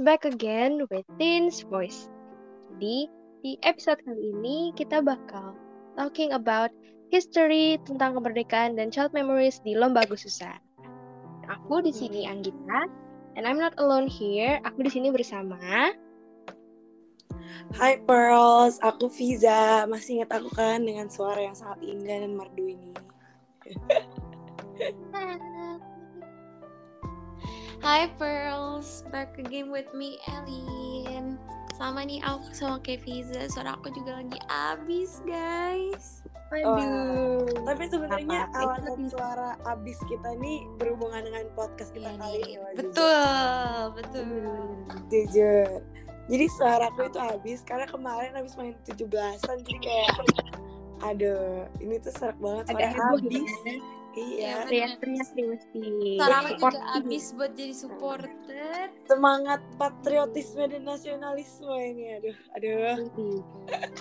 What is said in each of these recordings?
Back again with Teen's Voice. Jadi, di episode kali ini kita bakal talking about history tentang kemerdekaan dan child memories di Lomba Agustusan. Aku di sini Anggita, and I'm not alone here. Aku di sini bersama Hai Pearls, aku Fiza. Masih ingat aku kan dengan suara yang sangat indah dan merdu ini. Hi Pearls, back again with me Elin. Sama nih aku sama Fiza, suara aku juga lagi abis guys. Aduh. Tapi sebenarnya alasan suara abis kita nih berhubungan dengan podcast kita Iya kali ini. betul, betul. Jujur. Jujur. Jadi suaraku itu habis karena kemarin habis main 17-an jadi kayak aduh, ini tuh serak banget Ada suara habis. Gitu Iya, Teriak-teriak mesti. Suara aku Support juga abis buat jadi supporter. semangat patriotisme dan nasionalisme ini aduh, aduh.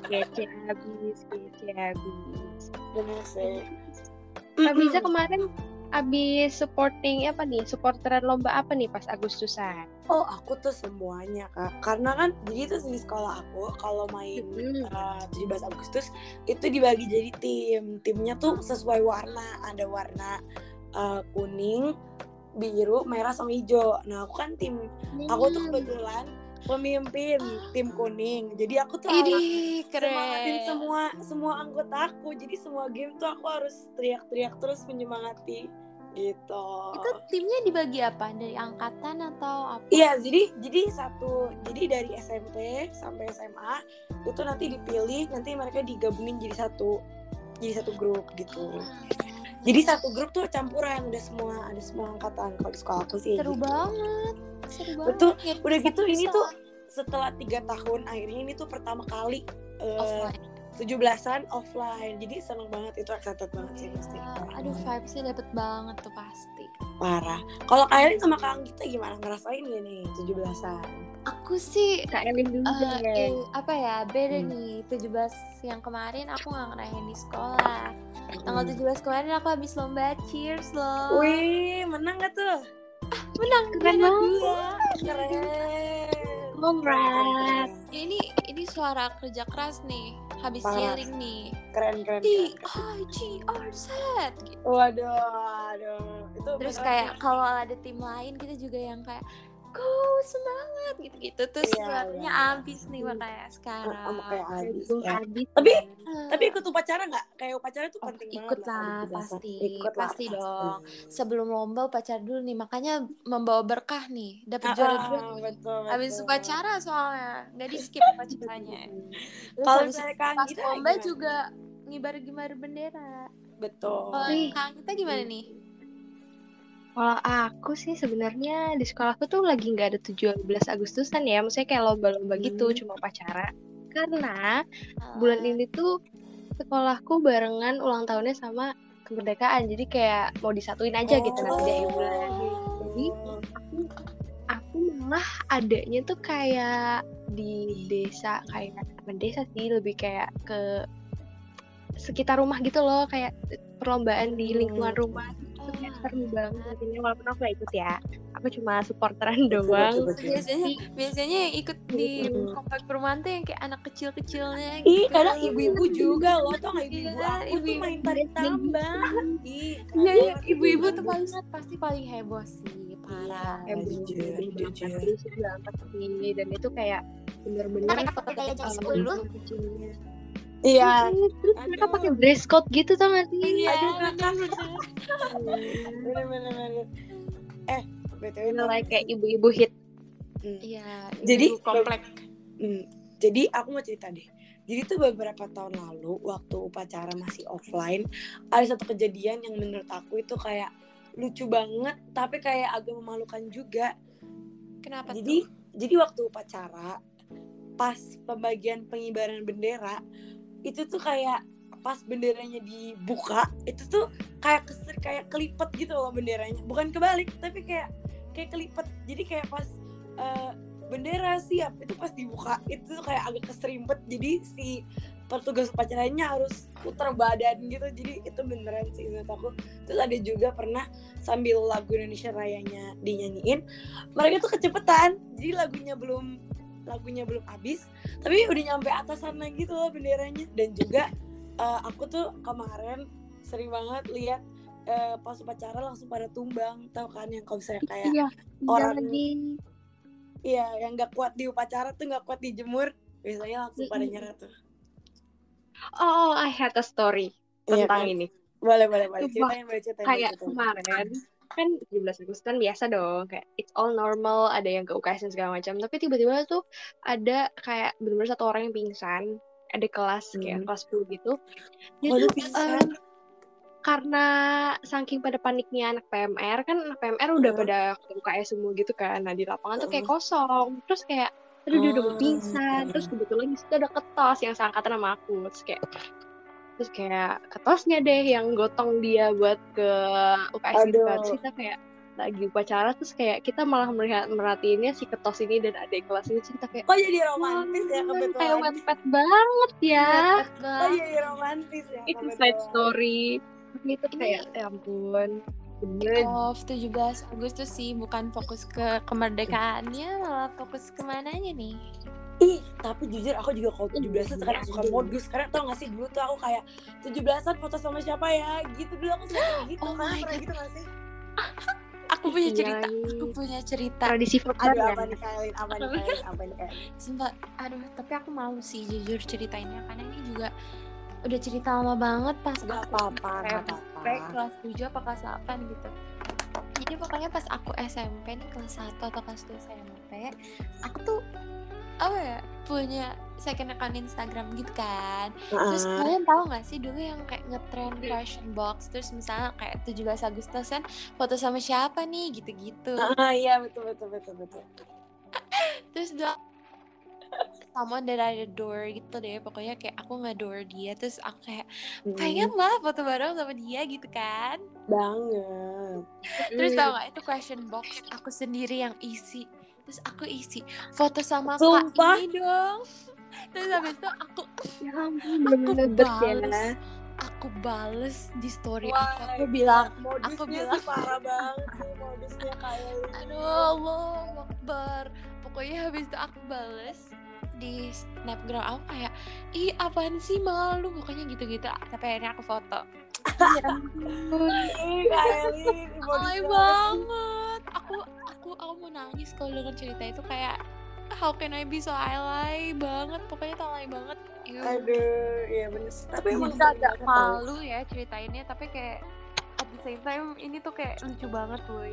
Kece habis, kece habis. Bener sih. Bisa kemarin abis supporting apa nih? Supporteran lomba apa nih pas Agustusan? Oh, aku tuh semuanya, Kak. Karena kan jadi tuh di sekolah aku kalau main Hmm. uh, 17 Agustus itu dibagi jadi tim. Timnya tuh sesuai warna. Ada warna uh, kuning, biru, merah sama hijau. Nah, aku kan tim aku tuh kebetulan pemimpin tim kuning. Jadi aku tuh harus Ini semangatin keren. semua semua anggota aku. Jadi semua game tuh aku harus teriak-teriak terus menyemangati gitu. Itu timnya dibagi apa? Dari angkatan atau apa? Iya, jadi jadi satu jadi dari SMP sampai SMA itu nanti dipilih, nanti mereka digabungin jadi satu jadi satu grup gitu. Jadi satu grup tuh campuran, ada semua ada semua angkatan kalau di sekolah aku sih. Seru gitu. banget. Seru banget. Betul. Ya, Udah gitu ini tuh setelah tiga tahun akhirnya ini tuh pertama kali eh, offline. 17-an offline. Jadi seneng banget itu excited banget sih pasti. Iya, Aduh vibesnya dapet banget tuh pasti. Parah. Kalau kalian sama Kang kita gimana ngerasain gak nih 17-an? Aku sih Kak Elin dulu deh. eh, apa ya beda Hmm. nih 17 yang kemarin aku nggak ngerayain di sekolah tanggal 17 kemarin aku habis lomba cheers loh Wih, menang gak tuh? menang Keren banget. Keren. Congrats. ini ini suara kerja keras nih habis Parah. yelling nih Keren, keren. T keren. I G R Z. Waduh, aduh. Itu terus kayak ya. kalau ada tim lain kita juga yang kayak go semangat gitu gitu terus Iya, suaranya iya. abis nih makanya sekarang sama kayak habis Aduh, ya. habis. Tapi Eh, tapi ikut upacara nggak? Kayak upacara tuh Oh, penting ikut banget lah, kalau 17-an. pasti. Ikut lah, Pasti dong. sebelum lomba upacara dulu nih makanya membawa berkah nih dapat juara ah, dua betul, habis betul. upacara soalnya nggak di skip upacaranya Kalau habis misalnya pas lomba juga ngibar-ngibar bendera betul. kalau kita gimana nih Kalau aku sih sebenarnya di sekolahku tuh lagi nggak ada 17 Agustusan ya, maksudnya kayak lomba-lomba gitu, Hmm. cuma upacara. Karena bulan ini tuh sekolahku barengan ulang tahunnya sama kemerdekaan, jadi kayak mau disatuin aja gitu nanti di akhir bulan. Jadi aku aku malah adanya tuh kayak di desa kayak bukan desa sih lebih kayak ke sekitar rumah gitu loh. Kayak perlombaan di lingkungan rumah itu kayak seru banget ini walaupun aku gak ikut ya aku cuma supporteran doang Betul, betul. biasanya biasanya yang ikut di komplek perumahan tuh yang kayak anak kecil-kecilnya Ih, gitu. kadang ibu-ibu juga loh, tau gak ibu-ibu Iya, aku tuh ibu-ibu. main tarik tambang. Ih, Iya, iya, ibu-ibu tuh paling pasti paling heboh sih, parah. Iya, Heboh, dan itu kayak bener-bener kayak jam uh, 10 dulu. kecilnya. Iya. terus mereka pakai dress code gitu tau gak sih Iya, Aduh, bener-bener. Bener-bener. bener. Eh, btw like kayak ibu-ibu hit Iya, Jadi, ibu komplek. Hmm, jadi aku mau cerita deh. Jadi tuh beberapa tahun lalu waktu upacara masih offline, ada satu kejadian yang menurut aku itu kayak lucu banget, tapi kayak agak memalukan juga. Kenapa jadi tuh? jadi waktu upacara pas pembagian pengibaran bendera itu tuh kayak pas benderanya dibuka itu tuh kayak keser kayak kelipet gitu loh benderanya. Bukan kebalik tapi kayak kayak kelipet. Jadi kayak pas eh, bendera siap itu pas dibuka itu tuh kayak agak keserimpet. Jadi si petugas upacaranya harus putar badan gitu. Jadi itu beneran sih menurut aku. Terus ada juga pernah sambil lagu Indonesia Rayanya dinyanyiin mereka tuh kecepetan jadi lagunya belum lagunya belum habis tapi udah nyampe atas sana gitu loh benderanya dan juga uh, aku tuh kemarin sering banget lihat uh, pas upacara langsung pada tumbang tau kan yang kalau misalnya kayak iya, orang lagi. iya yang nggak kuat di upacara tuh nggak kuat dijemur biasanya langsung pada nyerah tuh Oh, I had a story Iya, tentang kan? ini. boleh boleh boleh ceritain boleh ceritain Kayak ceritain. kemarin kan 17 Agustus kan biasa dong kayak it's all normal ada yang ke UKS dan segala macam tapi tiba-tiba tuh ada kayak benar-benar satu orang yang pingsan ada kelas kayak Hmm. kelas 10 gitu dia Waduh, tuh pingsan. em, karena saking pada paniknya anak PMR kan anak PMR udah Hmm. pada ke UKS semua gitu kan nah di lapangan tuh kayak Hmm. kosong terus kayak aduh dia udah mau Oh. pingsan terus kebetulan di situ ada ketos yang seangkatan sama aku terus kayak terus kayak ketosnya deh yang gotong dia buat ke UKS gitu kan? Aduh. terus kita kayak lagi upacara terus kayak kita malah melihat merhatiinnya si ketos ini dan adik kelas ini. Kita kayak kok jadi romantis ya "Wah, kebetulan. kayak wetpad banget ya. Dapet oh banget. jadi romantis ya itu side story. Itu kayak ya ampun. Bener. Of 17 Agustus sih bukan fokus ke kemerdekaannya malah fokus ke mananya nih Ih, tapi jujur aku juga kalau 17 sekarang suka modus. Karena tau gak sih dulu tuh aku kayak 17-an foto sama siapa ya? Gitu dulu aku suka kayak gitu. Oh Kamu my pernah God. gitu gak sih? aku punya Iya cerita aku punya cerita tradisi Aduh, fotonya apa nih Kailin? Apa nih Kailin? Apa nih Kailin? Sumpah, aduh tapi aku malu sih jujur ceritainnya karena ini juga udah cerita lama banget pas Gak aku apa-apa, kayak gak apa-apa. kelas 7 apa kelas 8 gitu jadi pokoknya pas aku SMP nih kelas 1 atau kelas 2 SMP aku tuh apa ya punya second account Instagram gitu kan terus Heeh. kalian tahu gak sih dulu yang kayak ngetrend fashion box terus misalnya kayak 17 Agustusan foto sama siapa nih gitu-gitu Ah, iya betul betul betul betul. terus dua someone that I adore gitu deh pokoknya kayak aku ngedore dia terus aku kayak Hmm, pengen lah foto bareng sama dia gitu kan banget. terus Hmm. tau gak itu question box aku sendiri yang isi terus aku isi foto sama Sumpah. kak ini dong terus habis itu aku ya ampun aku ya bales aku bales di story Wah, aku aku bilang modusnya aku bilang- parah banget sih modusnya Kailin. aduh Allah Akbar pokoknya habis itu aku bales di snapgram aku kayak ih apaan sih malu pokoknya gitu-gitu. Sampai akhirnya aku foto. Ya alay banget. aku aku aku mau nangis kalau denger cerita itu kayak how can I be so alay? banget. Pokoknya alay banget. Ew. Aduh, iya bener sih. Tapi emang agak malu ya ceritainnya tapi kayak at the same time ini tuh kayak lucu banget boy.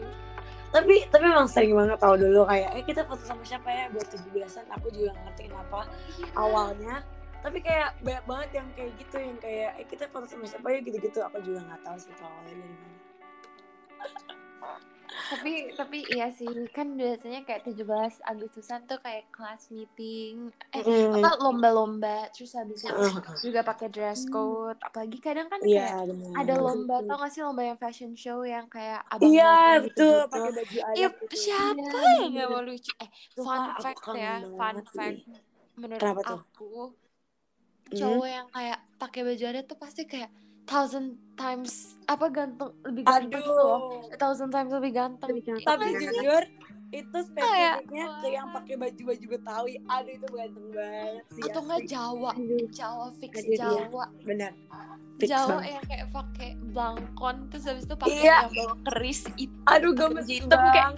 Tapi tapi emang sering banget tau dulu kayak eh kita foto sama siapa ya? Buat 17-an aku juga ngerti kenapa awalnya. Tapi kayak banyak banget yang kayak gitu yang kayak eh kita foto sama siapa ya? Gitu-gitu aku juga nggak tahu sih awalnya dari mana tapi tapi iya sih kan biasanya kayak 17 Agustusan tuh kayak class meeting eh Mm. apa lomba-lomba terus habis itu Heeh. juga pakai dress code apalagi kadang kan Iya kayak benar. ada lomba tau gak sih lomba yang fashion show yang kayak abang Iya none betul gitu-gitu. pakai baju adat Iya, gitu. siapa Iya, yang gak mau lucu? Eh, fun aku fact ya, fun sih. fact. Menurut Kenapa tuh? aku, Hmm? cowok yang kayak pakai baju adat tuh pasti kayak thousand times apa ganteng lebih Aduh. ganteng gitu loh. A thousand times lebih ganteng. Lebih ganteng. Tapi Iya. jujur itu spesifiknya Kayak, ke yang pakai baju-baju Betawi. Aduh itu ganteng banget sih. Atau enggak. Jawa, Aduh. Jawa fix Aduh, iya. Jawa. Benar. Fix Jawa banget. yang kayak pakai blangkon terus habis itu pakai Iya. yang bawa keris itu. Aduh gemes banget.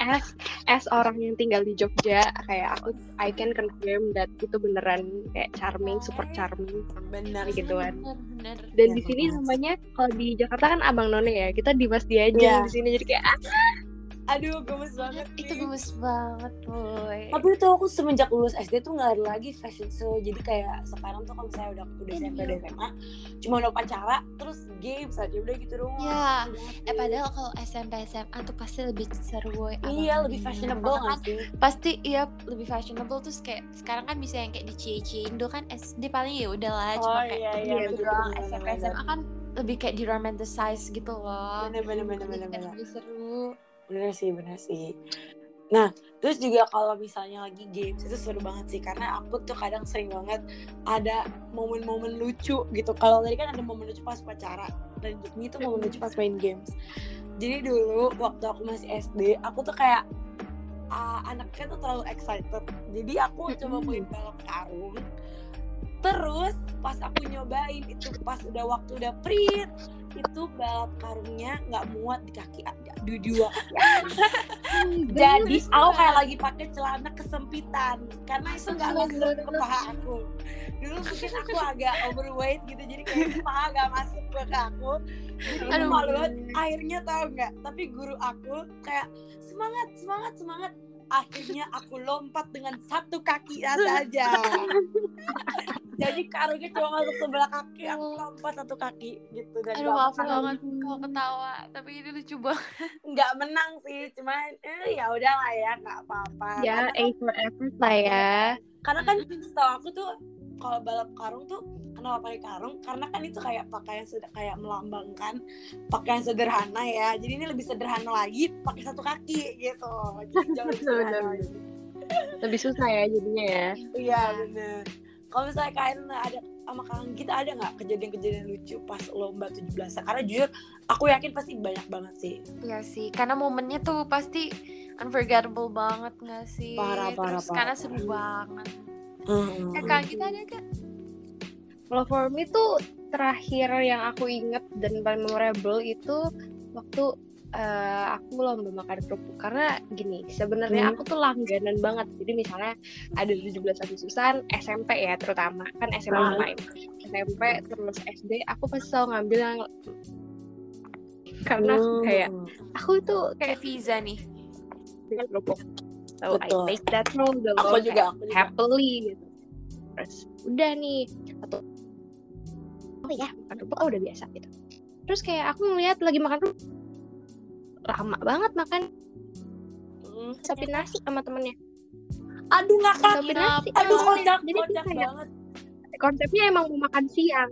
As as orang yang tinggal di Jogja kayak aku I can confirm that itu beneran kayak charming super charming. Bener, bener. dan Iya, di sini banget. namanya kalau di Jakarta kan abang none ya kita Dimas dia aja Iya. di sini jadi kayak ah, Aduh gemes banget. Itu nih. gemes banget, boy. Tapi itu aku semenjak lulus SD tuh nggak ada lagi fashion show. Jadi kayak sekarang tuh kalau misalnya udah udah SMP udah SMA, cuma udah pacara, terus games aja udah gitu doang. Ya, Eh padahal kalau SMP SMA tuh pasti lebih seru boy. iya lebih fashionable kan sih? Pasti iya lebih fashionable terus kayak sekarang kan bisa yang kayak dicie-ciein dulu kan SD paling ya udahlah cuma kayak iya gitu doang. SMP SMA kan lebih kayak di romanticize gitu loh. Bener bener bener bener. lebih seru. Bener sih bener sih. Terus juga kalau misalnya lagi games itu seru banget sih karena aku tuh kadang sering banget ada momen-momen lucu gitu. Kalau tadi kan ada momen lucu pas pacaran dan ini tuh momen lucu pas main games. Jadi dulu waktu aku masih SD, aku tuh kayak uh, anaknya tuh terlalu excited. Jadi aku coba main balap karung. Terus pas aku nyobain itu pas udah waktu udah prit itu balap karungnya nggak muat di kaki di dua jadi aku kayak lagi pakai celana kesempitan karena itu nggak masuk ke paha aku. Dulu mungkin aku agak overweight gitu jadi kayak paha nggak masuk ke aku. Jadi Aduh. malu banget akhirnya tahu nggak? Tapi guru aku kayak semangat semangat semangat. Akhirnya aku lompat dengan satu kaki saja jadi karungnya cuma masuk sebelah kaki aku lompat satu kaki gitu dan Aduh maaf banget kalau ketawa Tapi ini lucu banget. Nggak menang sih cuma eh ya udahlah ya nggak apa-apa. Ya, karena, A for effort lah ya. karena kan setahu aku tuh kalau balap karung tuh kenapa pakai karung? Karena kan itu kayak pakaian sudah kayak melambangkan pakaian sederhana ya. Jadi ini lebih sederhana lagi pakai satu kaki gitu. Jadi jauh lebih susah ya jadinya ya. iya bener kalau misalnya kalian ada sama kalian kita ada nggak kejadian-kejadian lucu pas lomba 17 karena jujur aku yakin pasti banyak banget sih Iya sih Karena momennya tuh pasti Unforgettable banget gak sih Parah, parah, Terus parah, karena parah. seru banget Hmm. Eh kak kita ada gak? Kalau for me tuh terakhir yang aku inget dan paling memorable itu waktu eh, aku lomba makan kerupuk. Karena gini sebenarnya Hmm. aku tuh langganan banget. Jadi misalnya ada 17 Agustusan SMP ya terutama. Kan SMA Ah. online. SMP terus SD aku pasti selalu ngambil yang karena Hmm. kayak aku tuh Kayak Visa nih. Dengan kerupuk. So I Betul. take that role the aku juga aku juga. happily gitu. Terus udah nih. Atau oh ya makan kerupuk oh udah biasa gitu. Terus kayak aku ngeliat lagi makan kerupuk lama banget makan. Hmm. sapin nasi sama temennya. Aduh ngakak kenapa? nasi. Aduh kocak kocak. Kayak banget. konsepnya emang mau makan siang.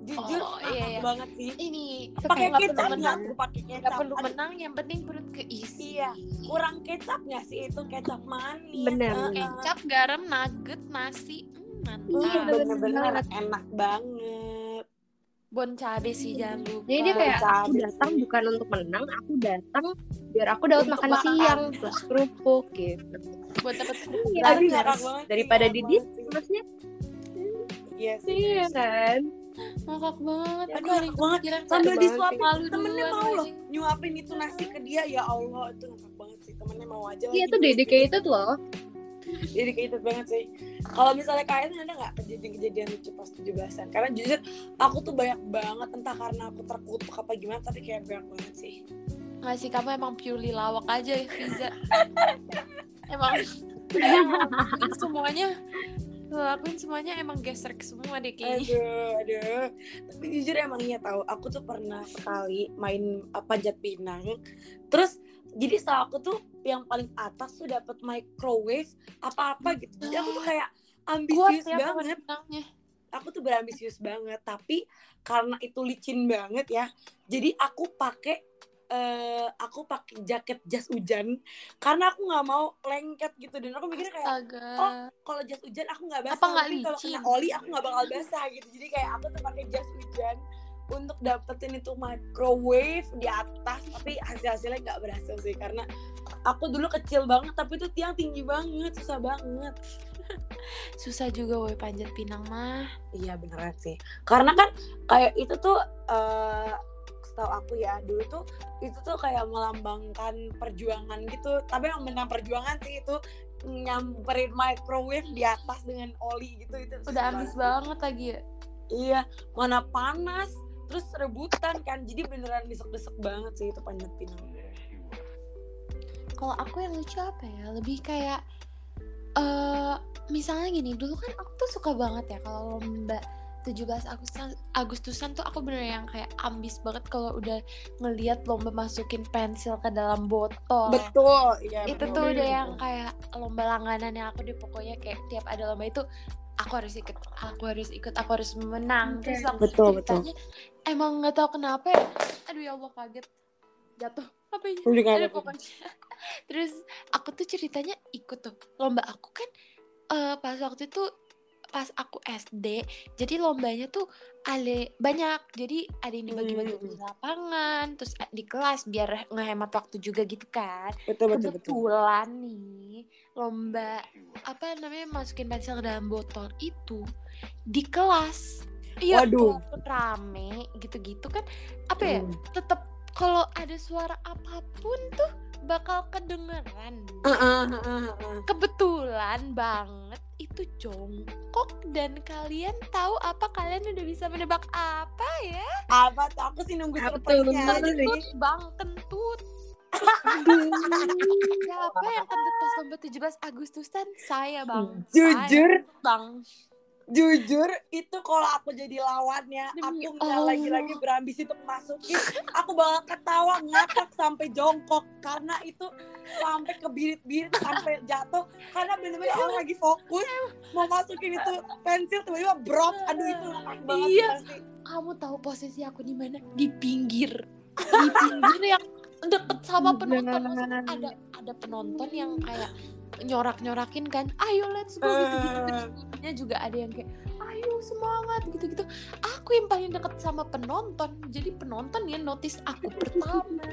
Jujur Oh, iya, iya. banget sih. Ini pakai nggak kecap perlu nggak menang tuh pakai kecap. Perlu Aduh, menang Yang penting perut keisi. Iya. kurang kecap nggak sih itu? Kecap manis. Bener, bener. Kecap, garam, nugget, nasi. Iya, Mantap. Bener. bener-bener enak banget Bon cabe sih jangan lupa. jadi dia kayak aku cabai datang bukan untuk menang aku datang biar aku dapat makan siang plus kerupuk gitu. Buat banget sih, daripada ngakak di banget sih. maksudnya iya sih. iya kan? Ngakak banget. Aduh, Aku hari ngakak banget. sambil disuapin Malu temennya mau loh nyuapin itu nasi ke dia. Ya Allah itu ngakak banget sih. Temennya mau aja iya lagi tuh gitu. dedicated loh dedicated banget sih. Kalau misalnya kalian ada nggak kejadian-kejadian lucu pas 17-an karena jujur aku tuh banyak banget entah karena aku terkutuk apa gimana tapi kayak banyak banget sih. Nggak sih kamu emang purely lawak aja ya Fiza. Emang semuanya. Lakuin semuanya emang gesrek semua deh kayaknya. Aduh aduh. Tapi jujur emang iya tahu aku tuh pernah sekali main panjat pinang. Terus jadi setahu aku tuh yang paling atas tuh dapat microwave apa-apa gitu. Jadi aku tuh kayak Kuat ambisius ya banget. pemenangnya aku tuh berambisius banget tapi karena itu licin banget ya jadi aku pakai eh aku pakai jaket jas hujan karena aku nggak mau lengket gitu. Dan aku mikirnya kayak Astaga. Oh, kalau jas hujan aku nggak basah Apa nggak kalau kena oli aku nggak bakal basah gitu. Jadi kayak aku tuh pakai jas hujan untuk dapetin itu microwave di atas tapi hasil hasilnya nggak berhasil sih karena aku dulu kecil banget tapi itu tiang tinggi banget susah banget Susah juga woi panjat pinang mah Iya beneran sih. Karena kan kayak itu tuh eh setahu aku ya dulu tuh itu tuh kayak melambangkan perjuangan gitu. Tapi yang benar perjuangan sih itu nyamperin microwave di atas dengan oli gitu itu. Udah ambis banget lagi ya Iya, mana panas terus rebutan kan. Jadi beneran desek-desek banget sih itu panjat pinang. Kalau aku yang lucu apa ya Lebih kayak eh Misalnya gini Dulu kan aku tuh suka banget ya Kalau lomba 17 Agustusan, Agustusan tuh aku bener yang kayak ambis banget kalau udah ngeliat lomba masukin pensil ke dalam botol. Betul, iya. itu tuh udah yang kayak lomba langganan yang aku deh pokoknya kayak tiap ada lomba itu aku harus ikut aku harus ikut aku harus menang. Terus aku Betul, ceritanya emang nggak tahu kenapa ya. aduh ya allah kaget. Jatuh apa ini pokoknya. Terus aku tuh ceritanya ikut tuh. Lomba aku kan eh, pas waktu itu pas aku SD jadi lombanya tuh ada banyak jadi ada yang dibagi-bagi Hmm. di lapangan terus di kelas biar ngehemat waktu juga gitu kan betul betul betul kebetulan nih lomba apa namanya masukin pensil ke dalam botol itu di kelas iya Waduh. rame gitu-gitu kan apa ya Hmm. tetap kalau ada suara apa pun tuh bakal kedengeran. Heeh, heeh, heeh. kebetulan banget itu jongkok dan kalian tahu apa? Kalian udah bisa menebak apa ya? Apa tuh? Aku sih nunggu surprise-nya nih. kentut bang kentut. Siapa yang kentut pas lomba 17 Agustusan? Saya bang. Jujur? Saya, bang jujur itu kalau aku jadi lawannya Demi aku nggak lagi-lagi berambisi untuk masukin. Aku bakal ketawa ngakak sampai jongkok. Karena itu sampai kebirit-birit sampai jatuh. Karena bener-bener orang lagi fokus mau masukin itu pensil tiba-tiba brok. Aduh itu ngakak banget Iya. pasti. Kamu tahu posisi aku di mana? Di pinggir. Di pinggir yang deket sama penonton. Maksudnya ada ada penonton yang kayak nyorak nyorakin kan ayo let's go gitu gitu terus ibunya juga ada yang kayak ayo semangat gitu gitu aku yang paling deket sama penonton jadi penonton yang notice aku pertama.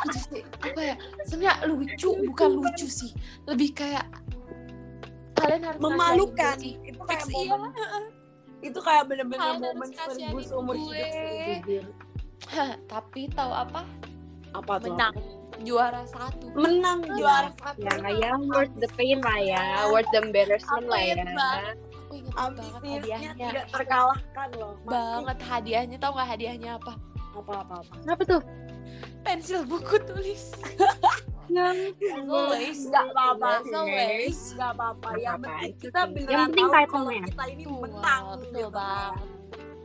Itu sih, apa ya sebenarnya lucu bukan lucu sih. Lebih kayak kalian harus memalukan. sih. itu kayak Fix, iya. itu kayak bener-bener momen seribu seumur hidup sih tapi tahu apa? Apa tuh? Menang juara satu. Menang juara satu. Ya, ya, worth the pain lah ya, worth the embarrassment lah ya. Apa banget. Banget ambisiusnya tidak terkalahkan loh. Pasti. banget hadiahnya tahu nggak hadiahnya apa? Apa apa apa? Kenapa tuh? pensil buku tulis. Yang always. Nggak apa-apa. Always. Nggak apa-apa. Yang penting kita beneran Yang penting tahu kalau title-nya. kita ini menang betul gitu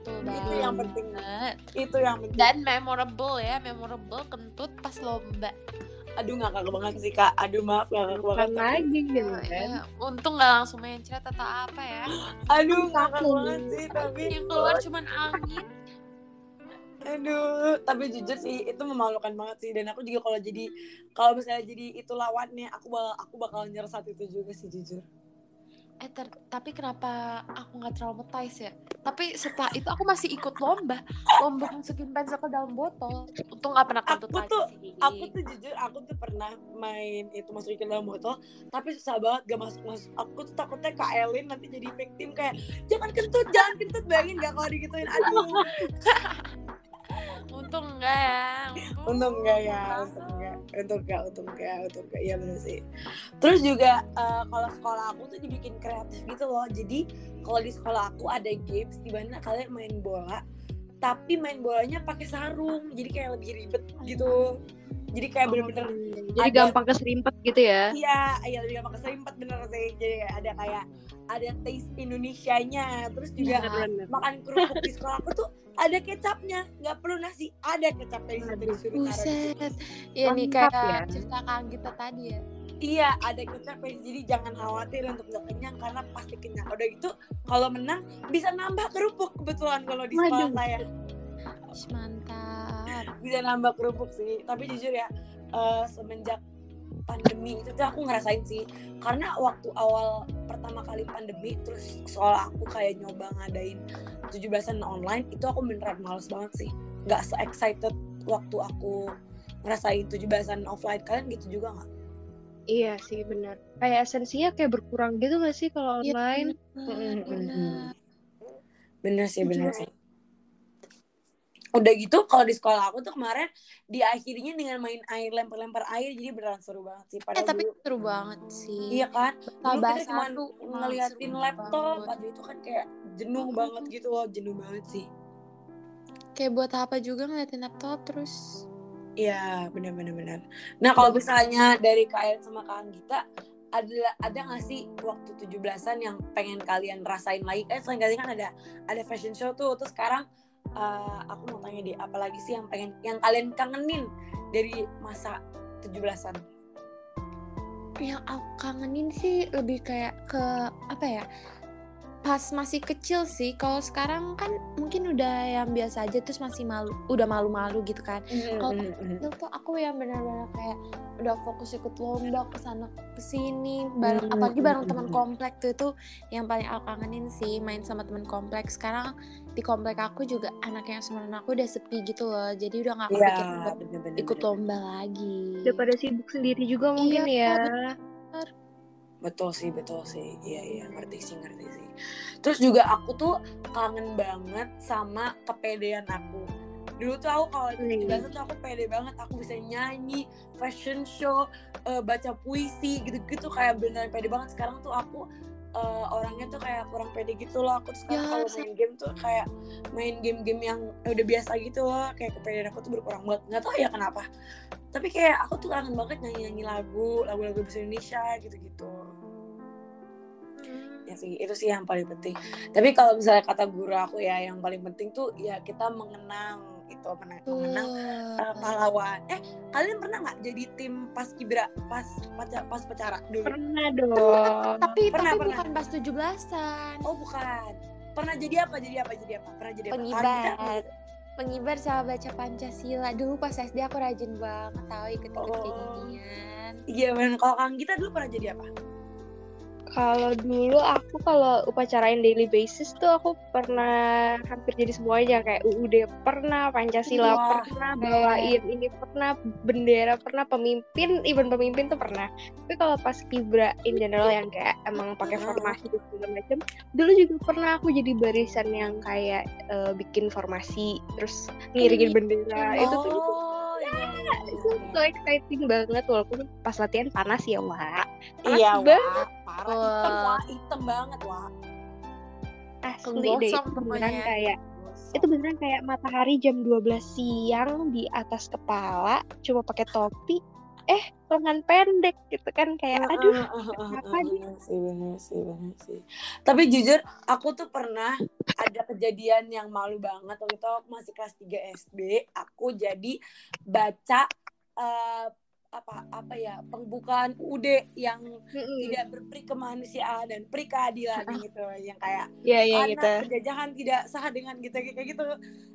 betul Itu banget. yang penting. itu yang penting. Dan memorable ya memorable kentut pas lomba. Aduh ngakak banget sih kak. Aduh maaf ngakak banget bukan lagi gitu Oh, kan. ya. untung nggak langsung mencret atau apa ya. Aduh ngakak banget sih tapi yang keluar cuman angin. Aduh tapi jujur sih itu memalukan banget sih. Dan aku juga kalau jadi kalau misalnya jadi itu lawannya aku bakal aku bakal nyerah saat itu juga sih jujur Eh, ter- tapi kenapa aku nggak traumatize ya? Tapi setelah itu aku masih ikut lomba, lomba masukin pensil ke dalam botol. Untung nggak pernah kentut Aku lagi tuh- aku tuh jujur aku tuh pernah main itu masukin ke dalam botol tapi susah banget gak masuk masuk aku tuh takutnya kak Elin nanti jadi victim kayak jangan kentut jangan kentut bayangin gak kalau digituin aduh Untung enggak ya. untung enggak ya untung untung enggak untung enggak untung enggak iya bener sih. Terus juga eh, kalau sekolah aku tuh dibikin kreatif gitu loh. Jadi kalau di sekolah aku ada games di mana kalian main bola tapi main bolanya pakai sarung. Jadi kayak lebih ribet gitu jadi kayak bener-bener Jadi ada- gampang keserimpet gitu ya. Iya, iya lebih gampang keserimpet bener sih. Jadi ada kayak ada taste Indonesianya. Terus juga Bener-bener. makan kerupuk di sekolah aku tuh ada kecapnya, nggak perlu nasi, ada kecapnya di situ disuruh. Buset. Iya nih kayak ya. cerita Kang kita tadi ya. Iya, ada kecapnya. Jadi jangan khawatir untuk nggak kenyang karena pasti kenyang. Udah gitu, kalau menang bisa nambah kerupuk kebetulan kalau di sekolah Waduh. saya Mantap. bisa nambah kerupuk sih. Tapi jujur ya, eh, semenjak pandemi itu tuh aku ngerasain sih karena waktu awal pertama kali pandemi terus sekolah aku kayak nyoba ngadain 17-an online itu aku beneran males banget sih nggak se excited waktu aku ngerasain 17-an offline kalian gitu juga nggak? Iya sih benar. Kayak esensinya kayak berkurang gitu gak sih kalau Iya, online? bener, bener. Bener sih bener sih. Udah gitu kalau di sekolah aku tuh kemarin diakhirinya dengan main air lempar-lempar air jadi beneran seru banget sih. Eh Padahal tapi dulu- seru banget sih. Iya kan? Dulu kita cuma ngeliatin laptop banget. itu kan kayak jenuh banget gitu loh, jenuh banget sih. Kayak buat apa juga ngeliatin laptop terus. Iya, benar-benar benar. Nah, kalau misalnya dari Kak sama Kak Anggita ada ada nggak sih waktu 17-an yang pengen kalian rasain lagi? Eh, selain kali kan ada ada fashion show tuh. Terus sekarang eh, aku mau tanya deh, apalagi sih yang pengen yang kalian kangenin dari masa 17-an? Yang aku kangenin sih lebih kayak ke apa ya? Pas masih kecil sih kalau sekarang kan mungkin udah yang biasa aja terus masih malu udah malu-malu gitu kan. Kalau kecil tuh aku yang benar-benar kayak udah fokus ikut lomba ke sana ke sini bareng Hmm, apalagi bareng hmm, teman komplek tuh itu yang paling aku kangenin sih main sama teman komplek. Sekarang di komplek aku juga anak yang sebenarnya aku udah sepi gitu loh jadi udah nggak Iya, kepikiran buat bener-bener. ikut lomba lagi. Udah pada sibuk sendiri juga mungkin Iya, ya. Betul sih, betul sih. Iya, iya, ngerti sih, ngerti sih. Terus juga aku tuh kangen banget sama kepedean aku. Dulu tuh aku kalau ikut Hmm. biasa tuh aku pede banget. Aku bisa nyanyi, fashion show, eh, baca puisi, gitu-gitu kayak beneran pede banget. Sekarang tuh aku eh, orangnya tuh kayak kurang pede gitu loh. Aku tuh sekarang Ya, kalau main game tuh kayak main game-game yang udah biasa gitu loh. Kayak kepedean aku tuh berkurang banget. Nggak tahu ya kenapa. Tapi kayak aku tuh kangen banget nyanyi-nyanyi lagu, lagu-lagu bahasa Indonesia gitu-gitu ya sih itu sih yang paling penting tapi kalau misalnya kata guru aku ya yang paling penting tuh ya kita mengenang itu menang- mengenang uh, pahlawan. Eh kalian pernah nggak jadi tim pas kibra pas paca- pas pecara dulu? Pernah dong. tapi Pernah, tapi pernah. bukan pas 17-an oh bukan. Pernah jadi apa jadi apa jadi apa? Pernah jadi apa? Pengibar. Kalian- pengibar sama baca Pancasila. Dulu pas SD aku rajin banget tahu ikut-ikut kayak Oh. ginian. Iya bener kalau kang kita dulu pernah jadi apa Kalau dulu aku kalau upacarain daily basis tuh aku pernah hampir jadi semuanya kayak UUD pernah, Pancasila Wah, pernah, keren. bawain ini pernah, bendera pernah, pemimpin, even pemimpin tuh pernah. Tapi kalau pas kibra in general yang kayak emang pakai formasi dan segala macam, dulu juga pernah aku jadi barisan yang kayak eh, bikin formasi, terus ngiringin bendera. Itu tuh oh itu iya. So exciting banget walaupun pas latihan panas ya wah panas iya banget. Wah parah. Hitam Wah. wah. Hitam banget wah asli deh itu beneran kayak itu beneran kayak matahari jam 12 siang di atas kepala cuma pakai topi eh lengan pendek gitu kan kayak aduh apa bener sih bener sih bener sih. Tapi jujur aku tuh pernah ada kejadian yang malu banget. Waktu itu masih kelas 3 SD aku jadi baca eh, apa apa ya pembukaan UUD yang Mm-mm. tidak berperi kemanusiaan dan peri keadilan gitu. Yang kayak ya ya karena gitu. penjajahan tidak sah dengan gitu kayak gitu.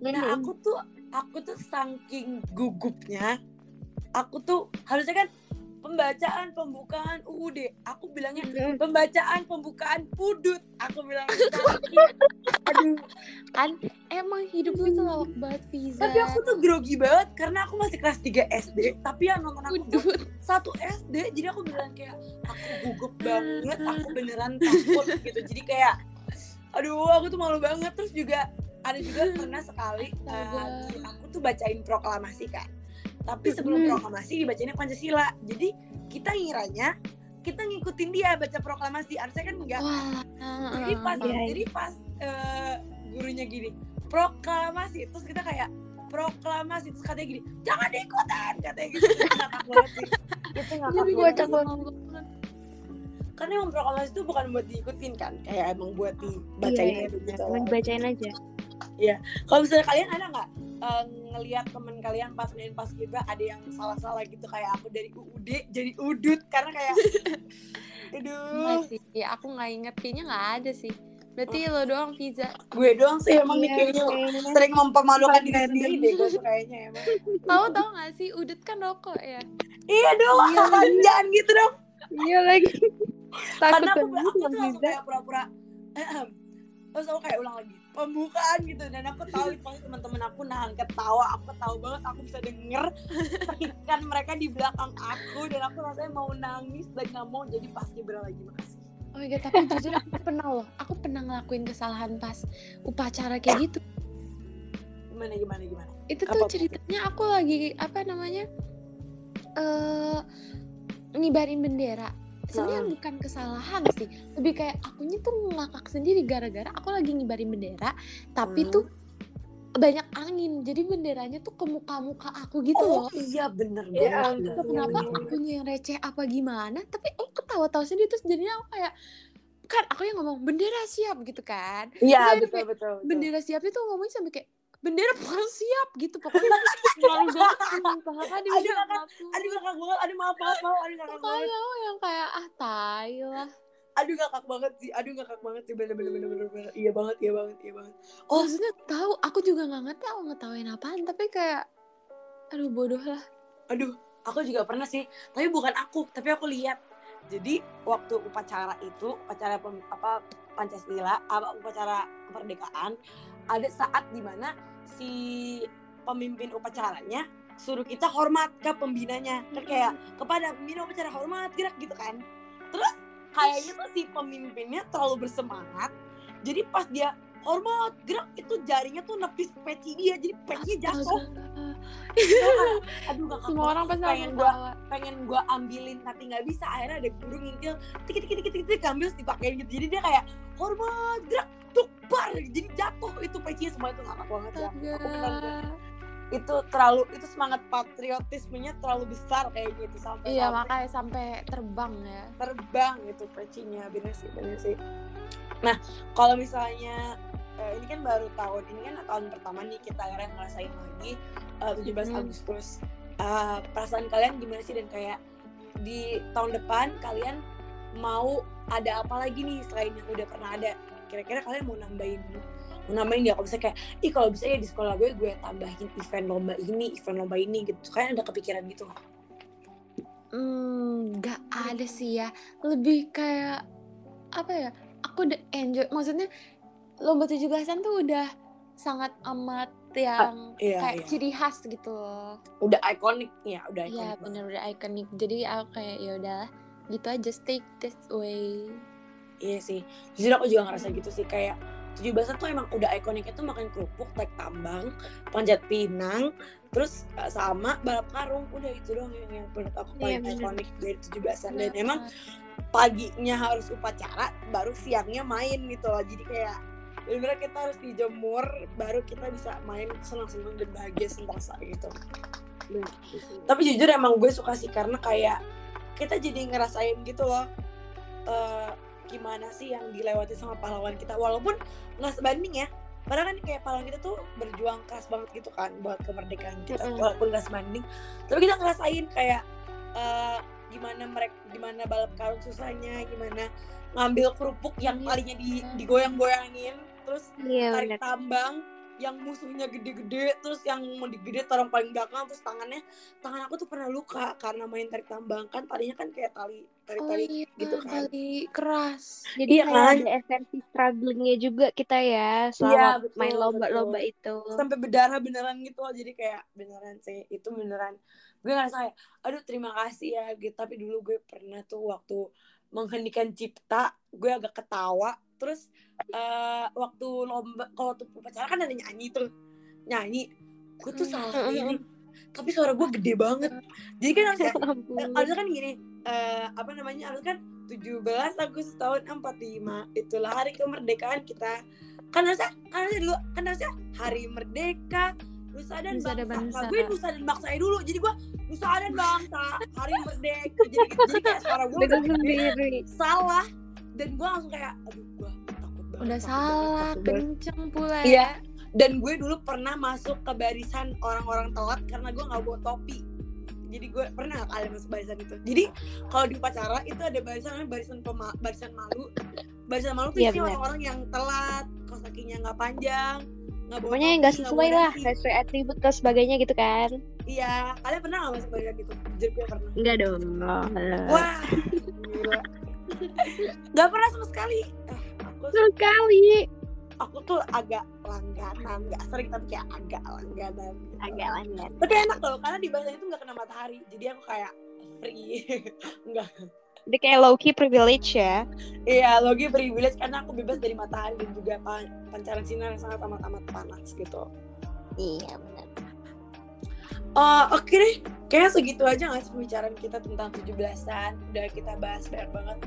Nah aku tuh aku tuh saking gugupnya aku tuh harusnya kan pembacaan pembukaan UUD aku bilangnya pembacaan pembukaan pudut. Aku bilang aduh kan emang hidup lu tuh lawak banget Fiza. Tapi aku tuh grogi banget karena aku masih kelas 3 SD tapi yang nonton aku tuh satu SD jadi aku bilang kayak aku gugup banget aku beneran takut gitu. Jadi kayak aduh aku tuh malu banget. Terus juga ada juga pernah sekali eh, aku tuh bacain proklamasi kan tapi sebelum Hmm. proklamasi dibacainnya Pancasila. Jadi kita ngiranya kita ngikutin dia baca proklamasi. Harusnya kan enggak wah jadi pas Iya, iya. jadi pas eh, gurunya gini proklamasi. Terus kita kayak proklamasi. Terus katanya gini jangan diikutin! Katanya gitu. Itu Jadi banget. karena emang proklamasi itu bukan buat diikutin kan? Kayak emang buat Iya, dibacain iya, aja gitu. dibacain aja. kalau misalnya kalian ada nggak eh, ngelihat temen kalian pas main pas kibra ada yang salah-salah gitu kayak aku dari UUD jadi udut karena kayak aduh. Nggak sih aku nggak inget kayaknya nggak ada sih. Berarti lo doang Fiza? Gue doang sih emang nih Iya, kayaknya sering mempermalukan diri sendiri deh gue tuh kayaknya emang. Tahu tahu nggak sih udut kan rokok ya? Iya dong jangan gitu dong. Iya lagi. Takut karena aku, aku tuh langsung kayak pura-pura terus aku kayak ulang lagi pembukaan gitu. Dan aku tahu itu pasti teman-teman aku nahan ketawa. Aku tahu banget aku bisa denger terikan mereka di belakang aku. Dan aku rasanya mau nangis dan nggak mau jadi pas kibra lagi. Makasih. Oh my god tapi jujur aku pernah loh. Aku pernah ngelakuin kesalahan pas upacara kayak gitu. Gimana gimana gimana? Itu Apa tuh tuh? ceritanya aku lagi apa namanya eh ngibarin bendera sebenarnya Heeh. bukan kesalahan sih lebih kayak akunya tuh ngakak sendiri gara-gara aku lagi ngibarin bendera tapi Hmm. tuh banyak angin jadi benderanya tuh ke muka-muka aku gitu oh loh iya bener Ya banget Iya, kenapa akunya yang receh apa gimana tapi aku ketawa-tawa sendiri terus jadinya aku kayak kan aku yang ngomong bendera siap gitu kan iya betul betul betul. bendera siap itu ngomongnya sampai kayak bendera bukan siap gitu pokoknya malu banget di Aduh, bidang kakak, aduh kakak banget aduh maaf maaf maaf aduh kakak banget yang kayak ah tai lah. Aduh ngakak banget sih aduh ngakak banget sih bener bener bener bener, bener. iya banget iya banget iya banget. Oh. Maksudnya tahu aku juga nggak ngerti aku ngetawain apaan tapi kayak aduh bodoh lah. Aduh aku juga pernah sih tapi bukan aku tapi aku lihat. Jadi waktu upacara itu upacara pem, apa Pancasila apa upacara kemerdekaan ada saat di mana si pemimpin upacaranya suruh kita hormat ke pembinanya. Kan kayak kepada pembina upacara hormat gerak gitu kan. Terus kayaknya tuh si pemimpinnya terlalu bersemangat. Jadi pas dia hormat gerak itu jarinya tuh nepis peci dia jadi pecinya jatuh. Aduh gak semua orang pasti pengen gua pengen gua ambilin tapi nggak bisa. Akhirnya ada guru ngintil tik tik tik tik tik ambil dipakein gitu. Jadi dia kayak hormat gerak tukbar jadi jatuh itu pecinya. Semua itu ngakak banget ya. Aku benar itu terlalu itu semangat patriotismenya terlalu besar kayak gitu sampai iya sampai, makanya sampai terbang ya. terbang itu pecinya. Bener sih bener sih. Nah kalau misalnya uh, ini kan baru tahun ini kan tahun pertama nih kita akhirnya ngerasain lagi uh, 17 hmm. Agustus. Uh, perasaan kalian gimana sih? Dan kayak di tahun depan kalian mau ada apa lagi nih selain yang udah pernah ada? Kira-kira kalian mau nambahin mau nambahin nggak kalau bisa kayak ih kalau bisa ya di sekolah gue gue tambahin event lomba ini event lomba ini gitu. Kalian ada kepikiran gitu nggak? Hmm, nggak ada sih ya. Lebih kayak apa ya aku udah enjoy maksudnya lomba tujuh belasan tuh udah sangat amat yang uh, iya, kayak iya. ciri khas gitu loh. Udah ikonik ya, udah ikonik. Iya, bener udah ikonik. Jadi aku kayak ya udah gitu aja stick this way. Iya sih. Jujur aku juga ngerasa gitu sih kayak tujuh belasan tuh emang udah ikoniknya tuh makan kerupuk, tarik tambang, panjat pinang, terus eh, sama balap karung. Udah itu doang yang, yang menurut aku iya, paling iya, ikonik dari tujuh belasan dan emang paginya harus upacara, baru siangnya main gitu loh. Jadi kayak benar-benar kita harus dijemur baru kita bisa main senang-senang dan bahagia sentosa gitu. Tapi jujur emang gue suka sih karena kayak kita jadi ngerasain gitu loh uh, gimana sih yang dilewati sama pahlawan kita. Walaupun nggak sebanding ya padahal kan kayak pahlawan kita tuh berjuang keras banget gitu kan buat kemerdekaan kita mm -hmm. walaupun nggak sebanding. Tapi kita ngerasain kayak uh, gimana mereka gimana balap karung susahnya gimana ngambil kerupuk yang palingnya di digoyang-goyangin terus yeah, tarik bener. tambang yang musuhnya gede-gede terus yang mau digede taruh paling belakang terus tangannya tangan aku tuh pernah luka karena main tarik tambang. Kan tadinya kan kayak tali tali tali oh, iya, gitu kan. tali keras. Jadi iya, kan? ada esensi strugglingnya juga kita ya selama iya, betul, main lomba-lomba itu. Sampai berdarah beneran gitu loh jadi kayak beneran sih itu beneran. Gue ngerasa kayak aduh terima kasih ya gitu. Tapi dulu gue pernah tuh waktu menghendikan cipta gue agak ketawa. Terus uh, waktu lomba kalau tuh upacara kan ada nyanyi tuh. Nyanyi. Gue tuh salah ini. Tapi suara gue gede banget. Jadi kan harusnya eh, harusnya kan gini uh, apa namanya harusnya kan 17 Agustus tahun 45 itulah hari kemerdekaan kita. Kan harusnya kan harusnya dulu kan harusnya hari merdeka Nusa dan Nusa bangsa. bangsa. Nah, gue Nusa dan bangsa dulu. Jadi gue Nusa dan bangsa, hari merdeka. Jadi, jadi kayak suara gue udah sendiri. salah. Dan gue langsung kayak aduh gue takut banget udah salah kenceng pula iya. Dan gue dulu pernah masuk ke barisan orang-orang telat karena gue nggak bawa topi. Jadi gue pernah kali masuk barisan itu? Jadi kalau di upacara itu ada barisan namanya barisan pema barisan malu. Barisan malu tuh yeah, iya, orang-orang yang telat kos kakinya nggak panjang nggak pokoknya yang nggak sesuai lah sesuai atribut dan sebagainya gitu kan iya kalian pernah nggak masuk barisan itu jujur gue pernah enggak dong wah Gak pernah sama sekali. Eh, aku sekali. Aku tuh agak langganan, gak sering tapi kayak agak langganan. Gitu. Agak langganan. Tapi enak loh, karena di bahasa itu gak kena matahari. Jadi aku kayak free. Enggak. Jadi kayak low key privilege ya? Iya, low key privilege karena aku bebas dari matahari dan juga pancaran sinar yang sangat amat-amat panas gitu. Iya, benar. Uh, Oke okay deh, kayaknya segitu aja gak sih pembicaraan kita tentang 17-an Udah kita bahas banyak banget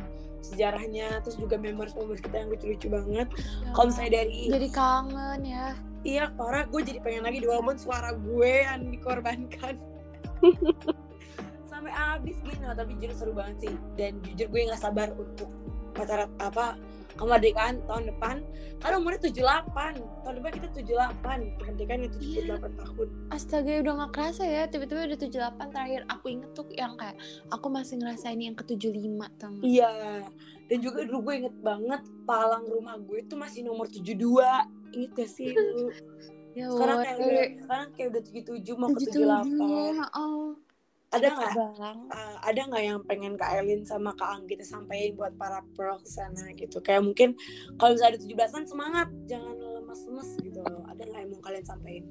sejarahnya Terus juga memories-memories kita yang lucu-lucu banget ya, Kalau misalnya dari Jadi kangen ya Iya, parah gue jadi pengen lagi Walaupun suara gue yang dikorbankan Sampai habis gitu Tapi jujur seru banget sih. Dan jujur gue gak sabar untuk pacaran apa kemerdekaan tahun depan. Kan umurnya 78 tahun depan kita 78 kemerdekaan itu 78 tahun. Astaga udah gak kerasa ya. Tiba-tiba udah 78 terakhir. Aku inget tuh yang kayak Aku masih ngerasain yang ke 75 tau iya. Dan juga dulu gue inget banget palang rumah gue itu masih nomor 72 inget gak sih lu? Ya sekarang kayak udah sekarang kayak udah 77 mau ke 78 ya oh. Ada nggak? uh, ada nggak yang pengen Kak Elin sama Kak Anggi sampaikan buat para pearl sana gitu? Kayak mungkin kalau misalnya ada 17-an semangat. Jangan lemas-lemas gitu. Loh ada nggak yang mau kalian sampaikan?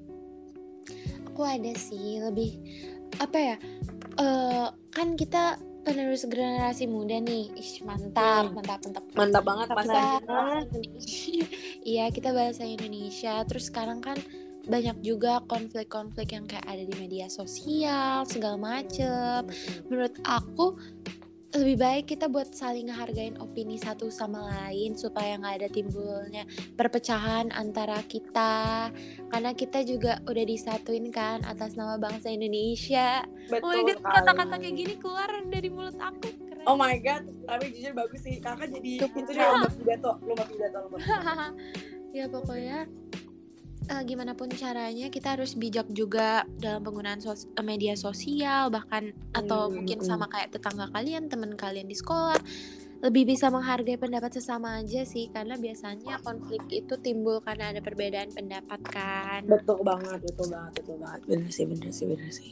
Aku ada sih Lebih Apa ya eh kan kita penerus generasi muda nih. Ish, mantap, Hmm. mantap, mantap. Mantap banget Mantap bahasa. Iya kita bahasa Indonesia. Terus sekarang kan banyak juga konflik-konflik yang kayak ada di media sosial segala macem menurut aku lebih baik kita buat saling ngehargain opini satu sama lain supaya nggak ada timbulnya perpecahan antara kita karena kita juga udah disatuin kan atas nama bangsa Indonesia betul oh my god kata-kata kayak gini keluar dari mulut aku keren Oh my god, tapi jujur bagus sih. Kakak jadi Cukup. itu dia lomba pidato, lomba pidato, lomba pidato. ya pokoknya eh, gimana pun caranya kita harus bijak juga dalam penggunaan sos- eh, media sosial bahkan atau Hmm, mungkin hmm. sama kayak tetangga kalian teman kalian di sekolah lebih bisa menghargai pendapat sesama aja sih karena biasanya konflik itu timbul karena ada perbedaan pendapat kan Betul banget, betul banget, betul banget. Bener sih, bener sih, bener sih.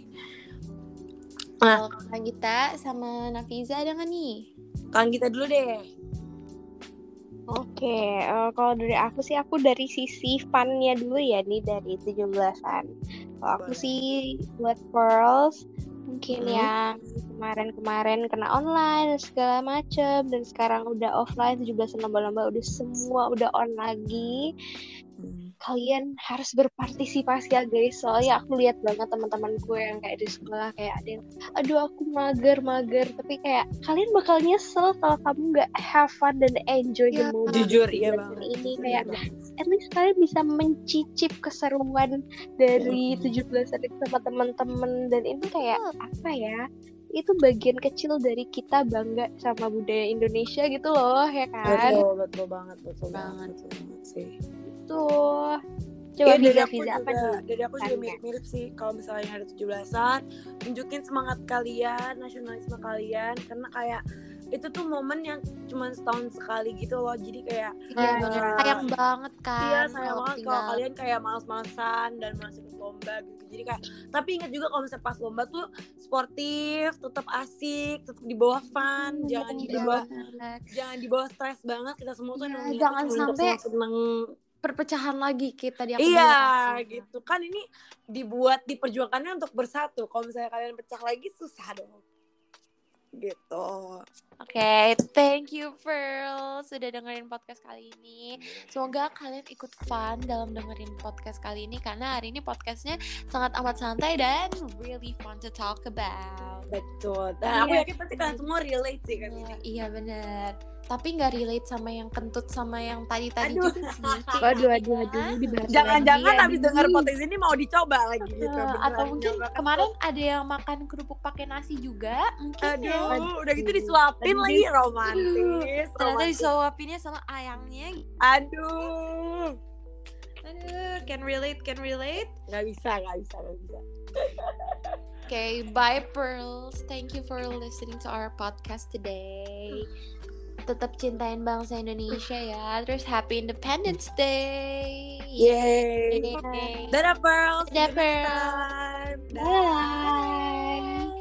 kalau Kak kita sama Nafiza ada nggak nih Kan kita dulu deh. Oke, eh, kalau dari aku sih aku dari sisi funnya dulu ya nih dari 17-an. Kalau aku sih buat Pearls mungkin Hmm. yang kemarin-kemarin kena online dan segala macem dan sekarang udah offline 17 lomba-lomba udah semua udah on lagi. Kalian harus berpartisipasi ya guys. Soalnya aku lihat banget teman-teman gue yang kayak di sekolah kayak ada yang aduh aku mager-mager tapi kayak kalian bakal nyesel kalau kamu nggak have fun dan enjoy the Ya, moment Jujur, iya banget. ini kayak at least kalian bisa mencicip keseruan dari Mhm. 17 hari sama teman-teman dan ini kayak apa ya itu bagian kecil dari kita bangga sama budaya Indonesia gitu loh ya kan Betul, betul banget, betul banget, Banget. betul banget sih. Tuh. Coba aku Biza apa juga, nih dari aku juga mirip-mirip sih kalau misalnya ada 17-an, tunjukin semangat kalian, nasionalisme kalian. Karena kayak itu tuh momen yang cuma setahun sekali gitu loh. Jadi kayak iya bener sayang banget kan iya sayang kalau banget kalau tinggal kalian kayak males-malesan dan masih ikut lomba gitu. Jadi kayak tapi ingat juga kalau misalnya pas lomba tuh sportif, tetap asik, tetap di bawah fun, jangan di bawah jangan di bawah stres banget. Kita semua tuh Iya, jangan sampai seneng perpecahan lagi kita di aku Iya bilang. gitu kan ini dibuat diperjuangkannya untuk bersatu. Kalau misalnya kalian pecah lagi susah dong. Gitu. Oke, thank you Pearl sudah dengerin podcast kali ini. Semoga kalian ikut fun dalam dengerin podcast kali ini karena hari ini podcastnya sangat amat santai dan really fun to talk about. Betul. Dan aku Iya. yakin pasti kalian semua relate sih kan ini. Iya bener. Tapi nggak relate sama yang kentut sama yang tadi-tadi Aduh. juga sih. waduh waduh waduh Jangan-jangan habis aduh. dengar podcast ini mau dicoba lagi gitu. Beneran. atau mungkin Nyoba kan kemarin ada yang makan kerupuk pakai nasi juga mungkin ya. Aduh, udah gitu disuapin Aduh. lagi romantis. ternyata romantis. disuapinnya sama ayangnya Aduh. aduh can relate can relate Gak bisa, gak bisa, gak bisa. Okay, bye pearls. Thank you for listening to our podcast today. Tetap cintain bangsa Indonesia ya. Terus Happy Independence Day. Yay. Yeay. Dadah. See Dadah, Pearl. time. Bye.